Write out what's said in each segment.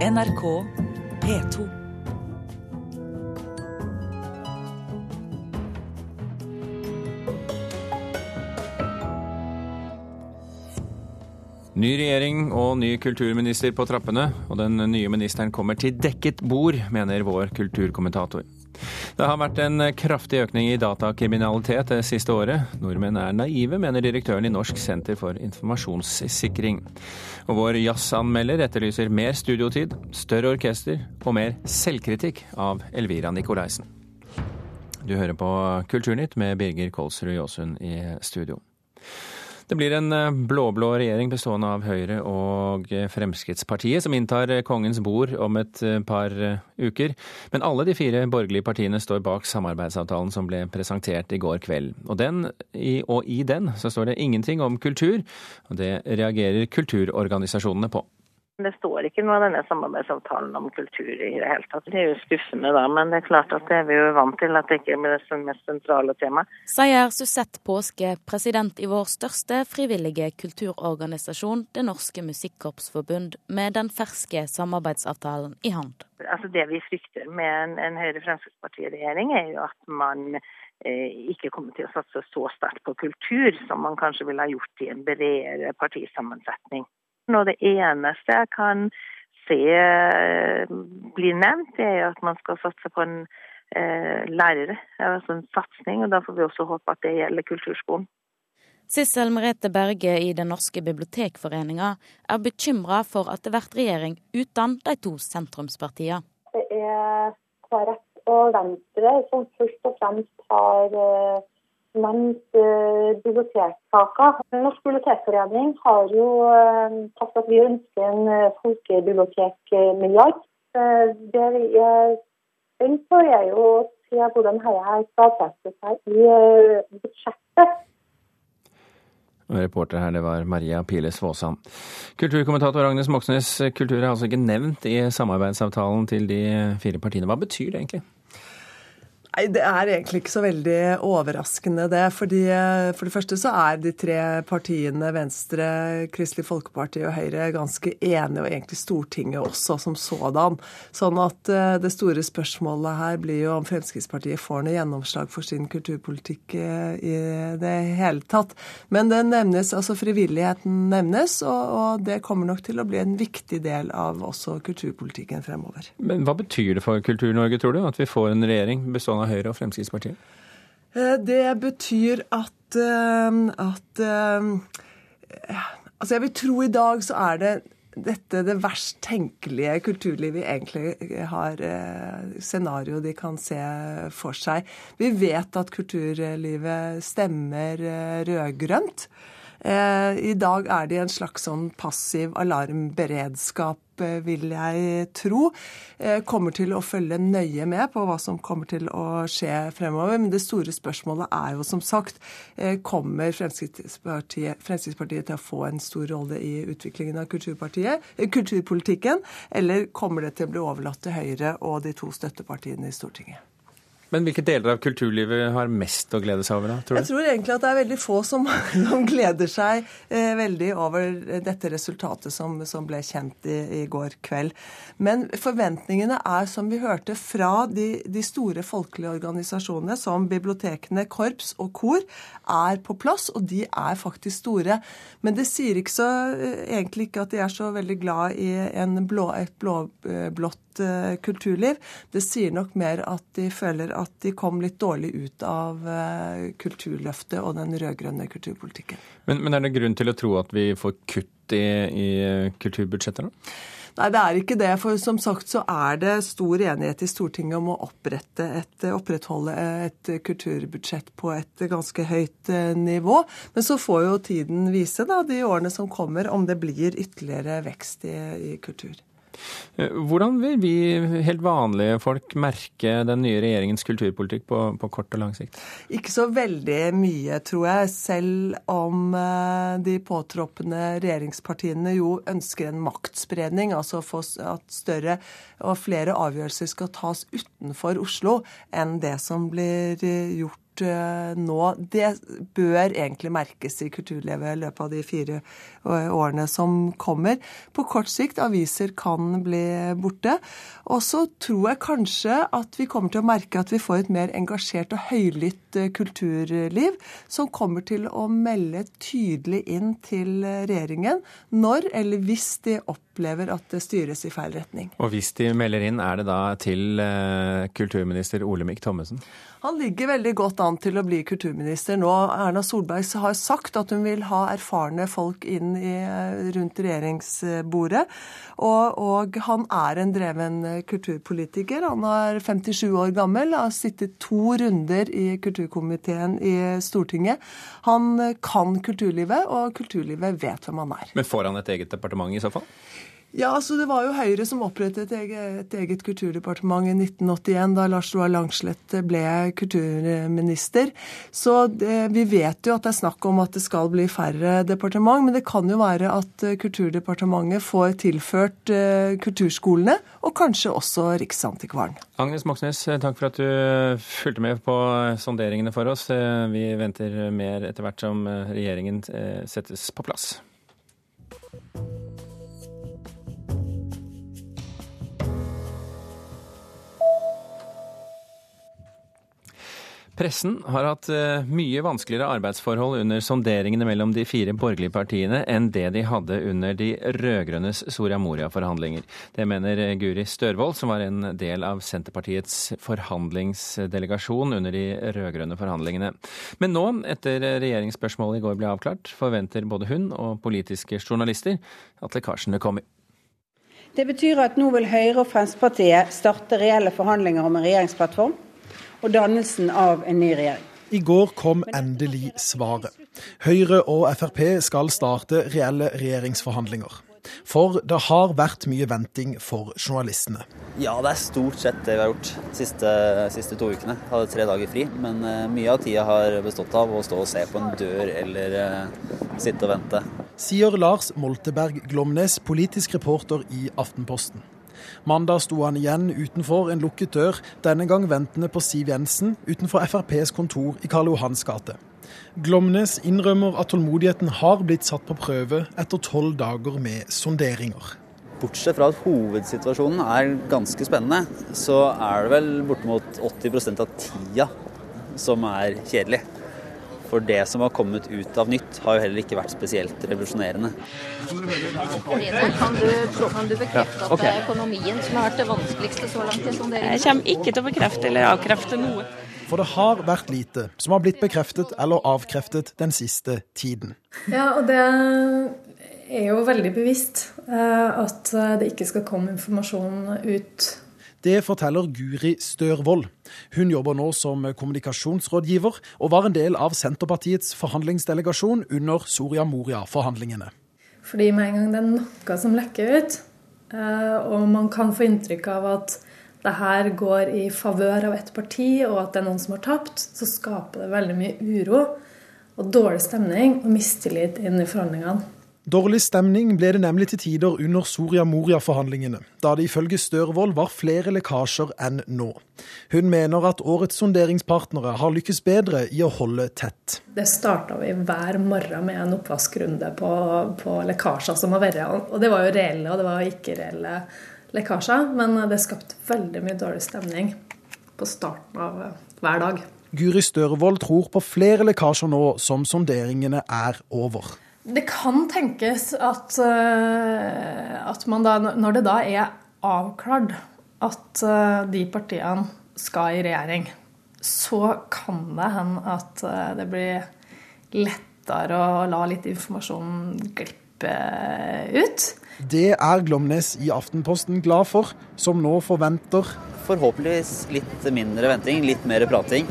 NRK P2. Ny regjering og ny kulturminister på trappene, og den nye ministeren kommer til dekket bord, mener vår kulturkommentator. Det har vært en kraftig økning i datakriminalitet det siste året. Nordmenn er naive, mener direktøren i Norsk senter for informasjonssikring. Og vår jazzanmelder etterlyser mer studiotid, større orkester og mer selvkritikk av Elvira Nikolaisen. Du hører på Kulturnytt med Birger Kolsrud Jåsund i studio. Det blir en eh, blå-blå regjering bestående av Høyre og Fremskrittspartiet, som inntar kongens bord om et eh, par eh, uker. Men alle de fire borgerlige partiene står bak samarbeidsavtalen som ble presentert i går kveld. Og, den, og i den så står det ingenting om kultur, og det reagerer kulturorganisasjonene på. Det står ikke noe av denne samarbeidsavtalen om kultur i det hele tatt. Det er jo skuffende da, men det er klart at det er vi jo vant til at det ikke blir det mest sentrale temaet. Sier Susette Påske, president i vår største frivillige kulturorganisasjon, Det Norske Musikkorpsforbund, med den ferske samarbeidsavtalen i hånd. Altså Det vi frykter med en, en Høyre-Fremskrittsparti-regjering, er jo at man eh, ikke kommer til å satse så sterkt på kultur som man kanskje ville ha gjort i en bredere partisammensetning. Og det eneste jeg kan se eh, bli nevnt, det er at man skal satse på en eh, lærer. Altså en satsing, og da får vi også håpe at det gjelder kulturskolen. Sissel Merete Berge i Den norske bibliotekforeninga er bekymra for at det blir regjering uten de to sentrumspartiene. Det er KrF og Venstre som først og fremst har eh, nevnt eh, bibliotekssaker. Norsk bibliotekforening har jo eh, sagt at vi ønsker en uh, folkebibliotekmilliard. Eh, det vi er spent på, er jo å se hvordan dette stadfester seg i budsjettet. Reporter her, det var Maria Piles Svåsand. Kulturkommentator Agnes Moxnes, kultur er altså ikke nevnt i samarbeidsavtalen til de fire partiene. Hva betyr det egentlig? Nei, Det er egentlig ikke så veldig overraskende, det. fordi eh, For det første så er de tre partiene, Venstre, Kristelig Folkeparti og Høyre, ganske enige, og egentlig Stortinget også som sådan. Sånn at eh, det store spørsmålet her blir jo om Fremskrittspartiet får noe gjennomslag for sin kulturpolitikk eh, i det hele tatt. Men det nevnes, altså frivilligheten nevnes, og, og det kommer nok til å bli en viktig del av også kulturpolitikken fremover. Men hva betyr det for Kultur-Norge, tror du, at vi får en regjering bestående av Høyre og Fremskrittspartiet? Eh, det betyr at, eh, at eh, Altså, jeg vil tro i dag så er det dette det verst tenkelige kulturlivet egentlig har scenario de kan se for seg. Vi vet at kulturlivet stemmer rød-grønt. I dag er de en slags sånn passiv alarmberedskap Eh, vil jeg tro. Eh, kommer til å følge nøye med på hva som kommer til å skje fremover. Men det store spørsmålet er jo som sagt eh, kommer Fremskrittspartiet, Fremskrittspartiet til å få en stor rolle i utviklingen av kulturpolitikken, eller kommer det til å bli overlatt til Høyre og de to støttepartiene i Stortinget? Men hvilke deler av kulturlivet har mest å glede seg over? da, tror du? Jeg tror egentlig at det er veldig få som, som gleder seg eh, veldig over dette resultatet som, som ble kjent i, i, går kveld. Men forventningene er, som vi hørte, fra de, de, store folkelige organisasjonene som bibliotekene, korps og kor, er på plass, og de er faktisk store. Men det sier ikke så, eh, egentlig ikke at de er så veldig glad i blå, et blå-blått eh, kulturliv. Det sier nok mer at de føler at de kom litt dårlig ut av eh, Kulturløftet og den rød-grønne kulturpolitikken. Men, men, er det grunn til å tro at vi får kutt i, i kulturbudsjettet? da? Nei, det er ikke det. For som sagt så er det stor enighet i Stortinget om å et, opprettholde et kulturbudsjett på et ganske høyt eh, nivå. Men så får jo tiden vise, da, de årene som kommer, om det blir ytterligere vekst i, i kultur. Eh, hvordan vil vi helt vanlige folk merke den nye regjeringens kulturpolitikk på, på, kort og lang sikt? Ikke så veldig mye, tror jeg. Selv om eh, de påtroppende regjeringspartiene jo ønsker en maktspredning, altså at større og flere avgjørelser skal tas utenfor Oslo enn det som blir gjort uh, nå, det bør egentlig merkes i kulturlivet i løpet av de fire årene som kommer. På kort sikt, aviser kan bli borte. Og så tror jeg kanskje at vi kommer til å merke at vi får et mer engasjert og høylytt kulturliv, som kommer til å melde tydelig inn til regjeringen når eller hvis de opplever at det styres i feil retning. Og hvis de melder inn, er det da til kulturminister Olemic Thommessen? Han ligger veldig godt an til å bli kulturminister nå. Erna Solberg har sagt at hun vil ha erfarne folk inn i, rundt regjeringsbordet. Og, og, han er en dreven kulturpolitiker. Han er 57 år gammel, har sittet to runder i kulturkomiteen i Stortinget. Han kan kulturlivet, og kulturlivet vet hvem han er. Men får han et eget departement i så fall? Ja, altså Det var jo Høyre som opprettet et eget, et eget kulturdepartement i 1981, da Lars Roar Langslett ble kulturminister. Så det, vi vet jo at det er snakk om at det skal bli færre departement, men det kan jo være at Kulturdepartementet får tilført uh, kulturskolene, og kanskje også Riksantikvaren. Agnes Moxnes, takk for at du fulgte med på sonderingene for oss. Vi venter mer etter hvert som regjeringen eh, settes på plass. Pressen har hatt eh, mye vanskeligere arbeidsforhold under sonderingene mellom de fire borgerlige partiene enn det de hadde under de rød-grønnes Soria Moria-forhandlinger. Det mener Guri Størvold, som var en del av Senterpartiets forhandlingsdelegasjon under de rød-grønne forhandlingene. Men nå, etter regjeringsspørsmålet i går ble avklart, forventer både hun og politiske journalister at lekkasjene kommer. Det betyr at nå vil Høyre og Fremskrittspartiet starte reelle forhandlinger om en regjeringsplattform og dannelsen av en ny regjering. I går kom endelig svaret. Høyre og Frp skal starte reelle regjeringsforhandlinger. For det har vært mye venting for journalistene. Ja, det er stort sett det vi har gjort de siste, siste, to ukene. Jeg hadde tre dager fri, men uh, mye av tida har bestått av å stå og se på en dør eller uh, sitte og vente. Sier Lars Molteberg Glomnes, politisk reporter i Aftenposten. Mandag sto han igjen utenfor en lukket dør, denne gang ventende på Siv Jensen utenfor FrPs kontor i Karl Johans gate. Glomnes innrømmer at tålmodigheten har blitt satt på prøve etter tolv dager med sonderinger. Bortsett fra at hovedsituasjonen er ganske spennende, så er det vel bortimot 80% av tida som er kjedelig. For det som har kommet ut av nytt, har jo heller ikke vært spesielt revolusjonerende. Kan du, kan du bekrefte at det er økonomien som har vært det vanskeligste så langt i sonderingen? Jeg kommer ikke til å bekrefte eller avkrefte noe. For det har vært lite som har blitt bekreftet eller avkreftet den siste tiden. Ja, og det er jo veldig bevisst eh, at det ikke skal komme informasjon ut det forteller Guri Størvold. Hun jobber nå som kommunikasjonsrådgiver, og var en del av Senterpartiets forhandlingsdelegasjon under Soria Moria-forhandlingene. Fordi med en gang det er noe som lekker ut, eh, og man kan få inntrykk av at det her går i favør av et parti, og at det er noen som har tapt, så skaper det veldig mye uro og dårlig stemning og mistillit inn i forhandlingene. Dårlig stemning ble det nemlig til tider under Soria Moria-forhandlingene, da det ifølge Størvold var flere lekkasjer enn nå. Hun mener at årets sonderingspartnere har lykkes bedre i å holde tett. Det starta vi hver morgen med en oppvaskrunde på, på lekkasjer som har vært. Og det var jo reelle, og det var ikke reelle lekkasjer. Men det skapte veldig mye dårlig stemning på starten av hver dag. Guri Størvold tror på flere lekkasjer nå som sonderingene er over. Det kan tenkes at, eh, at man da, når det da er avklart at eh, de partiene skal i regjering, så kan det hende at eh, det blir lettere å la litt informasjon glippe ut. Det er Glomnes i Aftenposten glad for, som nå forventer Forhåpentligvis litt mindre venting, litt mer prating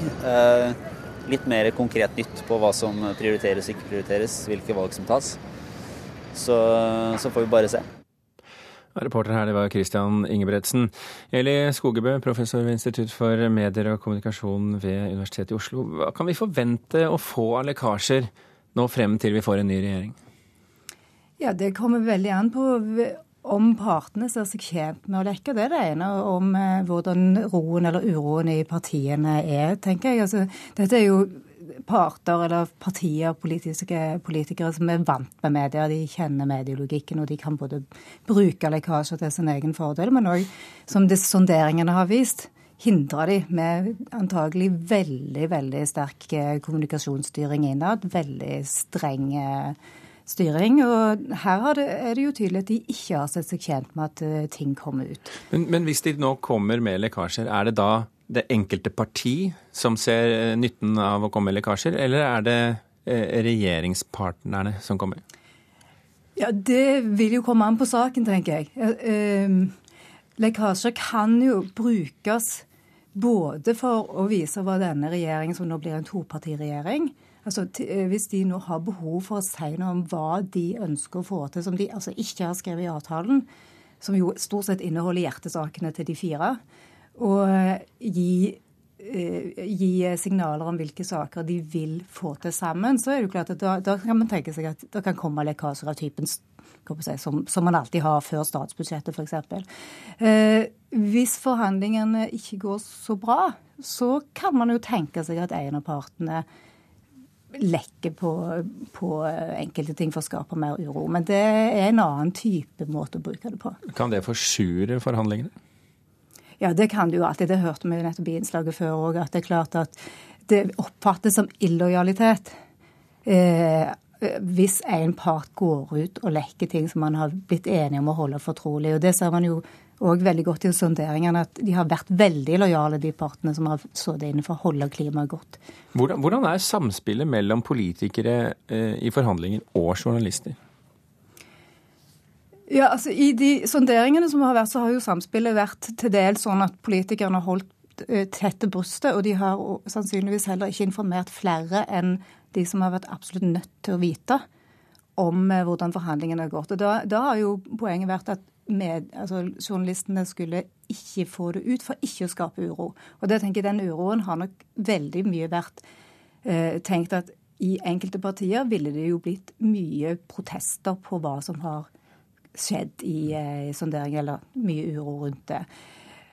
litt mer konkret nytt på hva som prioriteres og ikke prioriteres, hvilke valg som tas. Så, så får vi bare se. Reporter her, det var Christian Ingebretsen. Eli Skogebø, professor ved Institutt for medier og kommunikasjon ved Universitetet i Oslo. Hva kan vi forvente å få av lekkasjer nå frem til vi får en ny regjering? Ja, Det kommer veldig an på om partene ser seg tjent med å lekke, det er det ene. Om eh, hvordan roen eller uroen i partiene er, tenker jeg. Altså, dette er jo parter eller partier, politiske politikere som er vant med media. De kjenner medielogikken, og de kan både bruke lekkasjer til sin egen fordel, men òg, som sonderingene har vist, hindre de med antagelig veldig, veldig sterk eh, kommunikasjonsstyring innad. Veldig streng eh, styring. Og her er det jo tydelig at de ikke har sett seg tjent med at eh, ting kommer ut. Men, men hvis de nå kommer med lekkasjer, er det da det enkelte parti som ser eh, nytten av å komme med lekkasjer, eller er det eh, regjeringspartnerne som kommer? Ja, Det vil jo komme an på saken, tenker jeg. Lekkasjer kan jo brukes både for å vise hva denne regjeringen, som nå blir en topartiregjering, Altså, eh, Hvis de nå har behov for å si noe om hva de ønsker å få til, som de altså ikke har skrevet i avtalen, som jo stort sett inneholder hjertesakene til de fire, og eh, gi, eh, gi signaler om hvilke saker de vil få til sammen, så er det jo klart at da, da kan man tenke seg at det kan komme lekkasjer av typen som, som, man alltid har før statsbudsjettet, f.eks. Eh, hvis forhandlingene ikke går så bra, så kan man jo tenke seg at en av partene lekke på, på, enkelte ting for å skape mer uro. Men det er en annen type måte å bruke det på. Kan det forsure forhandlingene? Ja, det kan det jo alltid. Det hørte vi nettopp i innslaget før òg, at det er klart at det oppfattes som illojalitet. Eh, hvis en part går ut og lekker ting som man har blitt enige om å holde fortrolig. Og det ser man jo òg veldig godt i sonderingene at de har vært veldig lojale, de partene som har sittet inne for å holde klimaet godt. Hvordan, hvordan er samspillet mellom politikere eh, i forhandlinger og journalister? Ja, altså I de sonderingene som har vært, så har jo samspillet vært til dels sånn at politikerne har holdt eh, tett brystet, og de har sannsynligvis heller ikke informert flere enn de som har vært absolutt nødt til å vite om eh, hvordan forhandlingene har gått. Og da, da har jo poenget vært at med, altså, journalistene skulle ikke få det ut for ikke å skape uro. Og det tenker jeg Den uroen har nok veldig mye vært eh, tenkt at i enkelte partier ville det jo blitt mye protester på hva som har skjedd i eh, sondering, eller mye uro rundt det.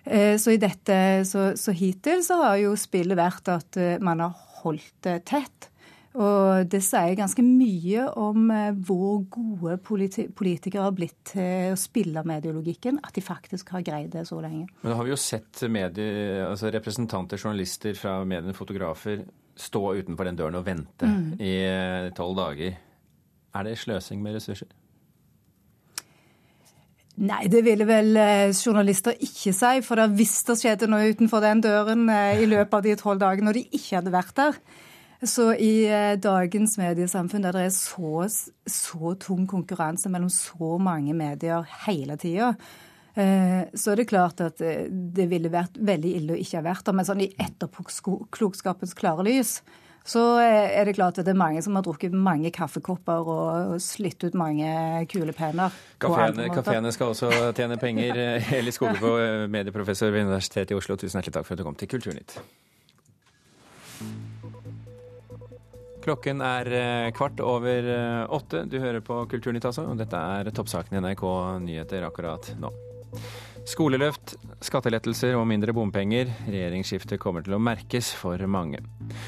Eh, så dette, så, så hittil så har jo spillet vært at eh, man har holdt det tett. Og det sier ganske mye om eh, hvor gode politi politikere har blitt til å spille mediologikken, at de faktisk har greid det så lenge. Men da har vi jo sett medier, altså representanter, journalister fra mediene, fotografer, stå utenfor den døren og vente mm. i eh, tolv dager. Er det sløsing med ressurser? Nei, det ville vel eh, journalister ikke si. For hvis det skjedde noe utenfor den døren i løpet av de tolv dagene når de ikke hadde vært der, så i eh, dagens mediesamfunn der det er så, så tung konkurranse mellom så mange medier hele tida, eh, så er det klart at eh, det ville vært veldig ille å ikke ha vært der. Men sånn i etterpåklokskapens klare lys så er det klart at det er mange som har drukket mange kaffekopper og slitt ut mange kulepenner. Kafeene skal også tjene penger. Eli Skogebo, medieprofessor ved Universitetet i Oslo, tusen hjertelig takk for at du kom til Kulturnytt. Klokken er eh, kvart over eh, åtte. Du hører på Kulturnytt, altså. Og dette er toppsaken i NRK Nyheter akkurat nå. Skoleløft, skattelettelser og mindre bompenger. Regjeringsskiftet kommer til å merkes for mange.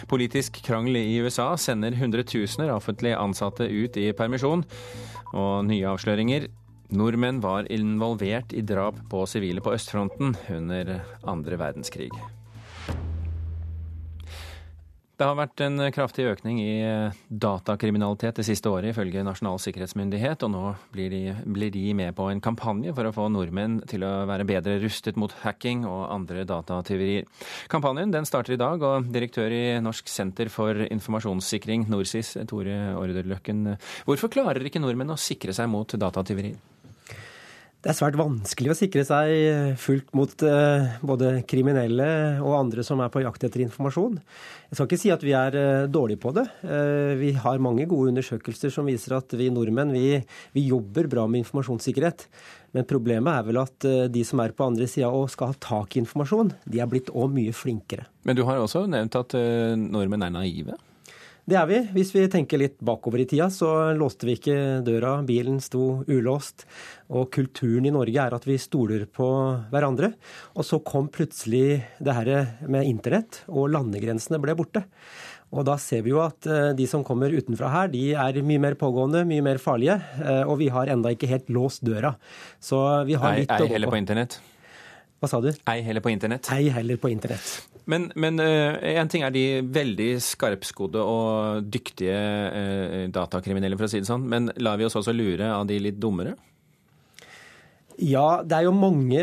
Politisk krangel i USA sender hundretusener offentlig ansatte ut i permisjon. Og nye avsløringer. Nordmenn var involvert i drap på sivile på østfronten under andre verdenskrig. Det har vært en kraftig økning i eh, datakriminalitet det siste året, ifølge Nasjonal sikkerhetsmyndighet, og nå blir de, blir de, med på en kampanje for å få nordmenn til å være bedre rustet mot hacking og andre datatyverier. Kampanjen den starter i dag, og direktør i Norsk senter for informasjonssikring, NorSIS, Tore Orderløkken. Hvorfor klarer ikke nordmenn å sikre seg mot datatyverier? Det er svært vanskelig å sikre seg fullt mot eh, både kriminelle og andre som er på jakt etter informasjon. Jeg skal ikke si at vi er eh, dårlige på det. Eh, vi har mange gode undersøkelser som viser at vi nordmenn vi, vi jobber bra med informasjonssikkerhet. Men problemet er vel at de som er på andre sida og skal ha tak i informasjon, de er blitt òg mye flinkere. Men du har også nevnt at nordmenn er naive? Det er vi. Hvis vi tenker litt bakover i tida, så låste vi ikke døra, bilen sto ulåst. Og kulturen i Norge er at vi stoler på hverandre. Og så kom plutselig det her med internett, og landegrensene ble borte. Og da ser vi jo at eh, de som kommer utenfra her, de er mye mer pågående, mye mer farlige. Eh, og vi har enda ikke helt låst døra. Så vi har litt ei, ei heller på internett? Hva sa du? Ei heller på internett. Ei heller på internett. Men, men uh, en ting er de veldig skarpskodde og dyktige uh, datakriminelle, for å si det sånn. Men lar vi oss også lure av de litt dummere? Ja, det er jo mange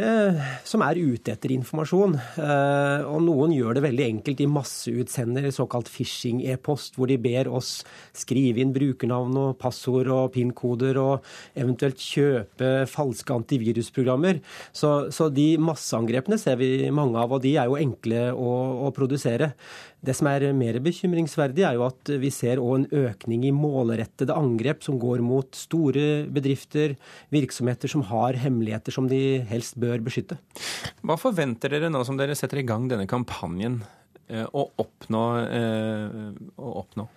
som er ute etter informasjon. Eh, og noen gjør det veldig enkelt. De masseutsender såkalt phishing-e-post, hvor de ber oss skrive inn brukernavn og passord og PIN-koder, og eventuelt kjøpe falske antivirusprogrammer. Så, så, de masseangrepene ser vi mange av, og de er jo enkle å, å produsere. Det som er mer bekymringsverdig, er jo at vi ser òg en økning i målrettede angrep som går mot store bedrifter, virksomheter som har hemmeligheter som de helst bør beskytte. Hva forventer dere nå som dere setter i gang denne kampanjen, eh, å oppnå? Eh, å oppnå?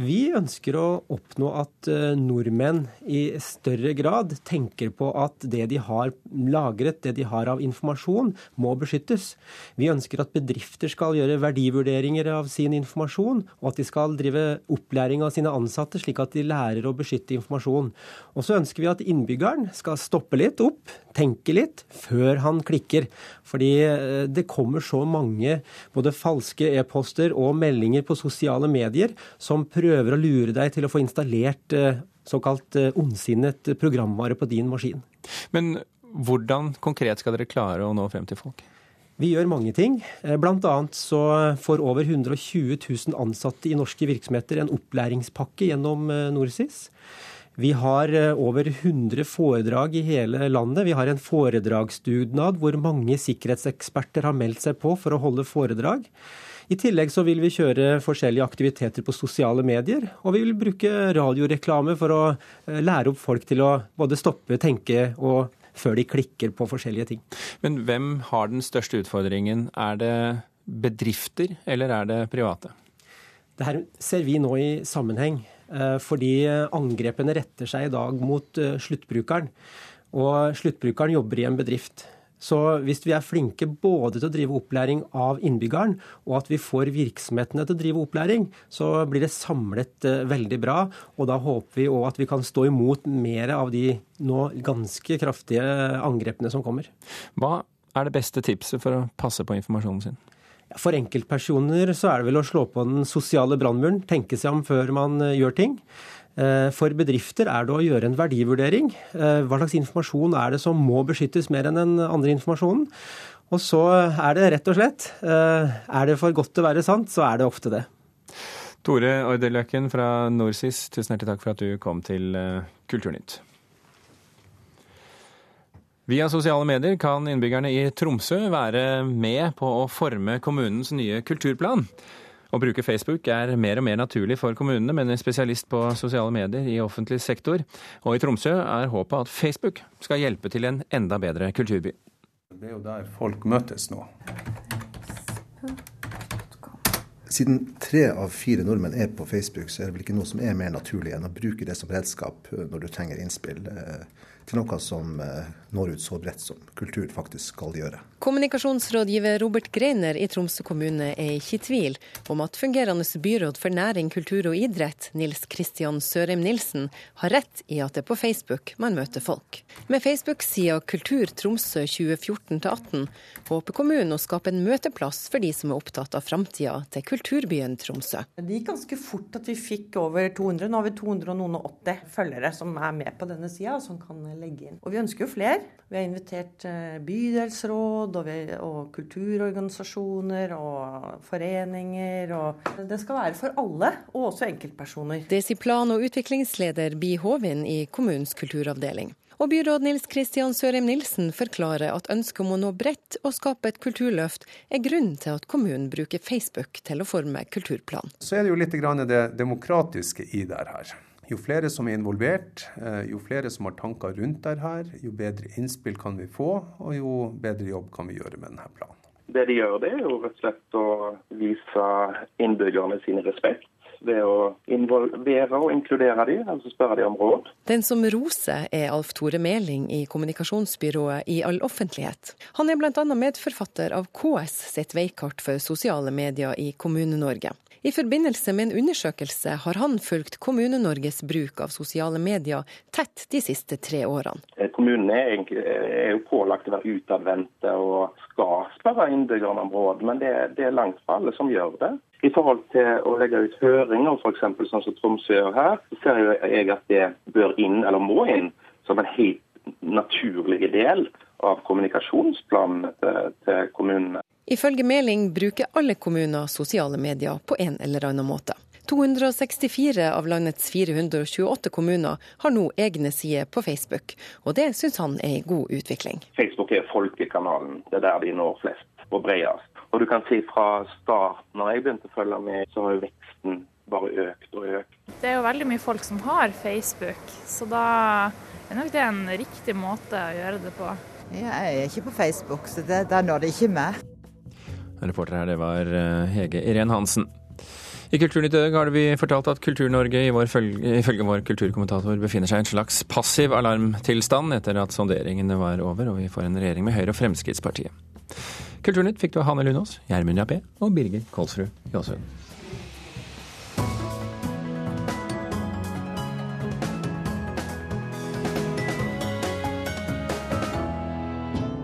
Vi ønsker å oppnå at eh, nordmenn i større grad tenker på at det de har lagret, det de har av informasjon, må beskyttes. Vi ønsker at bedrifter skal gjøre verdivurderinger av sin informasjon, og at de skal drive opplæring av sine ansatte, slik at de lærer å beskytte informasjon. Og så ønsker vi at innbyggeren skal stoppe litt opp, tenke litt, før han klikker. Fordi eh, det kommer så mange både falske e-poster og meldinger på sosiale medier som prøver prøver å lure deg til å få installert eh, såkalt eh, ondsinnet programvare på din maskin. Men hvordan konkret skal dere klare å nå frem til folk? Vi gjør mange ting. Blant Bl.a. så får over 120 000 ansatte i norske virksomheter en opplæringspakke gjennom NorSIS. Vi har over 100 foredrag i hele landet. Vi har en foredragsdugnad hvor mange sikkerhetseksperter har meldt seg på for å holde foredrag. I tillegg så vil vi kjøre forskjellige aktiviteter på sosiale medier, og vi vil bruke radioreklame for å eh, lære opp folk til å både stoppe, tenke og før de klikker på forskjellige ting. Men hvem har den største utfordringen? Er det bedrifter, eller er det private? Det her ser vi nå i sammenheng, eh, fordi angrepene retter seg i dag mot eh, sluttbrukeren. Og sluttbrukeren jobber i en bedrift. Så hvis vi er flinke både til å drive opplæring av innbyggeren, og at vi får virksomhetene til å drive opplæring, så blir det samlet eh, veldig bra. Og da håper vi òg at vi kan stå imot mer av de nå ganske kraftige angrepene som kommer. Hva er det beste tipset for å passe på informasjonen sin? For enkeltpersoner så er det vel å slå på den sosiale brannmuren, tenke seg om før man eh, gjør ting. Eh, for bedrifter er det å gjøre en verdivurdering. Eh, hva slags informasjon er det som må beskyttes mer enn den andre informasjonen? Og så er det rett og slett eh, Er det for godt til å være sant, så er det ofte det. Tore Ordeløkken fra Norsis, tusen hjertelig takk for at du kom til Kulturnytt. Via sosiale medier kan innbyggerne i Tromsø være med på å forme kommunens nye kulturplan. Å bruke Facebook er mer og mer naturlig for kommunene, mener spesialist på sosiale medier i offentlig sektor. Og i Tromsø er håpet at Facebook skal hjelpe til en enda bedre kulturby. Det er jo der folk møtes nå. Siden tre av fire nordmenn er på Facebook, så er det vel ikke noe som er mer naturlig enn å bruke det som redskap når du trenger innspill eh, til noe som eh, når ut så bredt som kultur faktisk skal gjøre. Kommunikasjonsrådgiver Robert Greiner i Tromsø kommune er ikke i tvil om at fungerende byråd for næring, kultur og idrett, Nils Kristian Sørheim Nilsen, har rett i at det er på Facebook man møter folk. Med Facebook-sida Kultur Tromsø 2014-18 håper kommunen å skape en møteplass for de som er opptatt av framtida til kulturbyen Tromsø. Det gikk ganske fort at vi fikk over 200, nå har vi 280 følgere som er med på denne sida, som kan legge inn. Og vi ønsker jo flere. Vi har invitert eh, bydelsråd og, vi, og kulturorganisasjoner og foreninger. Og det skal være for alle, og også enkeltpersoner. Det sier plan- og utviklingsleder Bi Håvin i kommunens kulturavdeling. Og byråd Nils Kristian Sørheim Nilsen forklarer at ønsket om å nå bredt og skape et kulturløft er grunnen til at kommunen bruker Facebook til å forme kulturplan. Så er det jo litt det demokratiske i det her. Jo flere som er involvert, eh, jo flere som har tanker rundt dette, jo bedre innspill kan vi få, og jo bedre jobb kan vi gjøre med denne planen. Det de gjør, det er jo rett og slett å vise innbyggerne sin respekt. ved å involvere og inkludere dem, altså spørre dem om råd. Den som roser er Alf Tore Meling i kommunikasjonsbyrået I all offentlighet. Han er bl.a. medforfatter av KS sitt veikart for sosiale medier i Kommune-Norge. I forbindelse med en undersøkelse har han fulgt Kommune-Norges bruk av sosiale medier tett de siste tre årene. Eh, kommunene er, er jo pålagt å være utadvendte og skal spørre innbyggerne om råd, men det, det, er langt fra alle som gjør det. I forhold til å legge ut høringer, f.eks. sånn som Tromsø gjør her, så ser jeg at det bør inn, eller må inn, som en helt naturlig del av kommunikasjonsplanene til, til kommunene. Ifølge Meling bruker alle kommuner sosiale medier på en eller annen måte. 264 av landets 428 kommuner har nå egne sider på Facebook, og det syns han er en god utvikling. Facebook er folkekanalen, det er der de når flest og bredest. Og du kan si fra start, når jeg begynte å følge med, så har jo veksten bare økt og økt. Det er jo veldig mye folk som har Facebook, så da er nok det en riktig måte å gjøre det på. Jeg er ikke på Facebook, så det, der når det ikke med. Reporter her, det var eh, Hege Irén Hansen. I Kulturnytt i dag har vi fortalt at Kultur-Norge ifølge vår kulturkommentator befinner seg i en slags passiv alarmtilstand etter at sonderingene var over og vi får en regjering med Høyre og Fremskrittspartiet. Kulturnytt fikk du av Hanne Lunås, Gjermund Jappé og Birger Kolsrud Jåsund.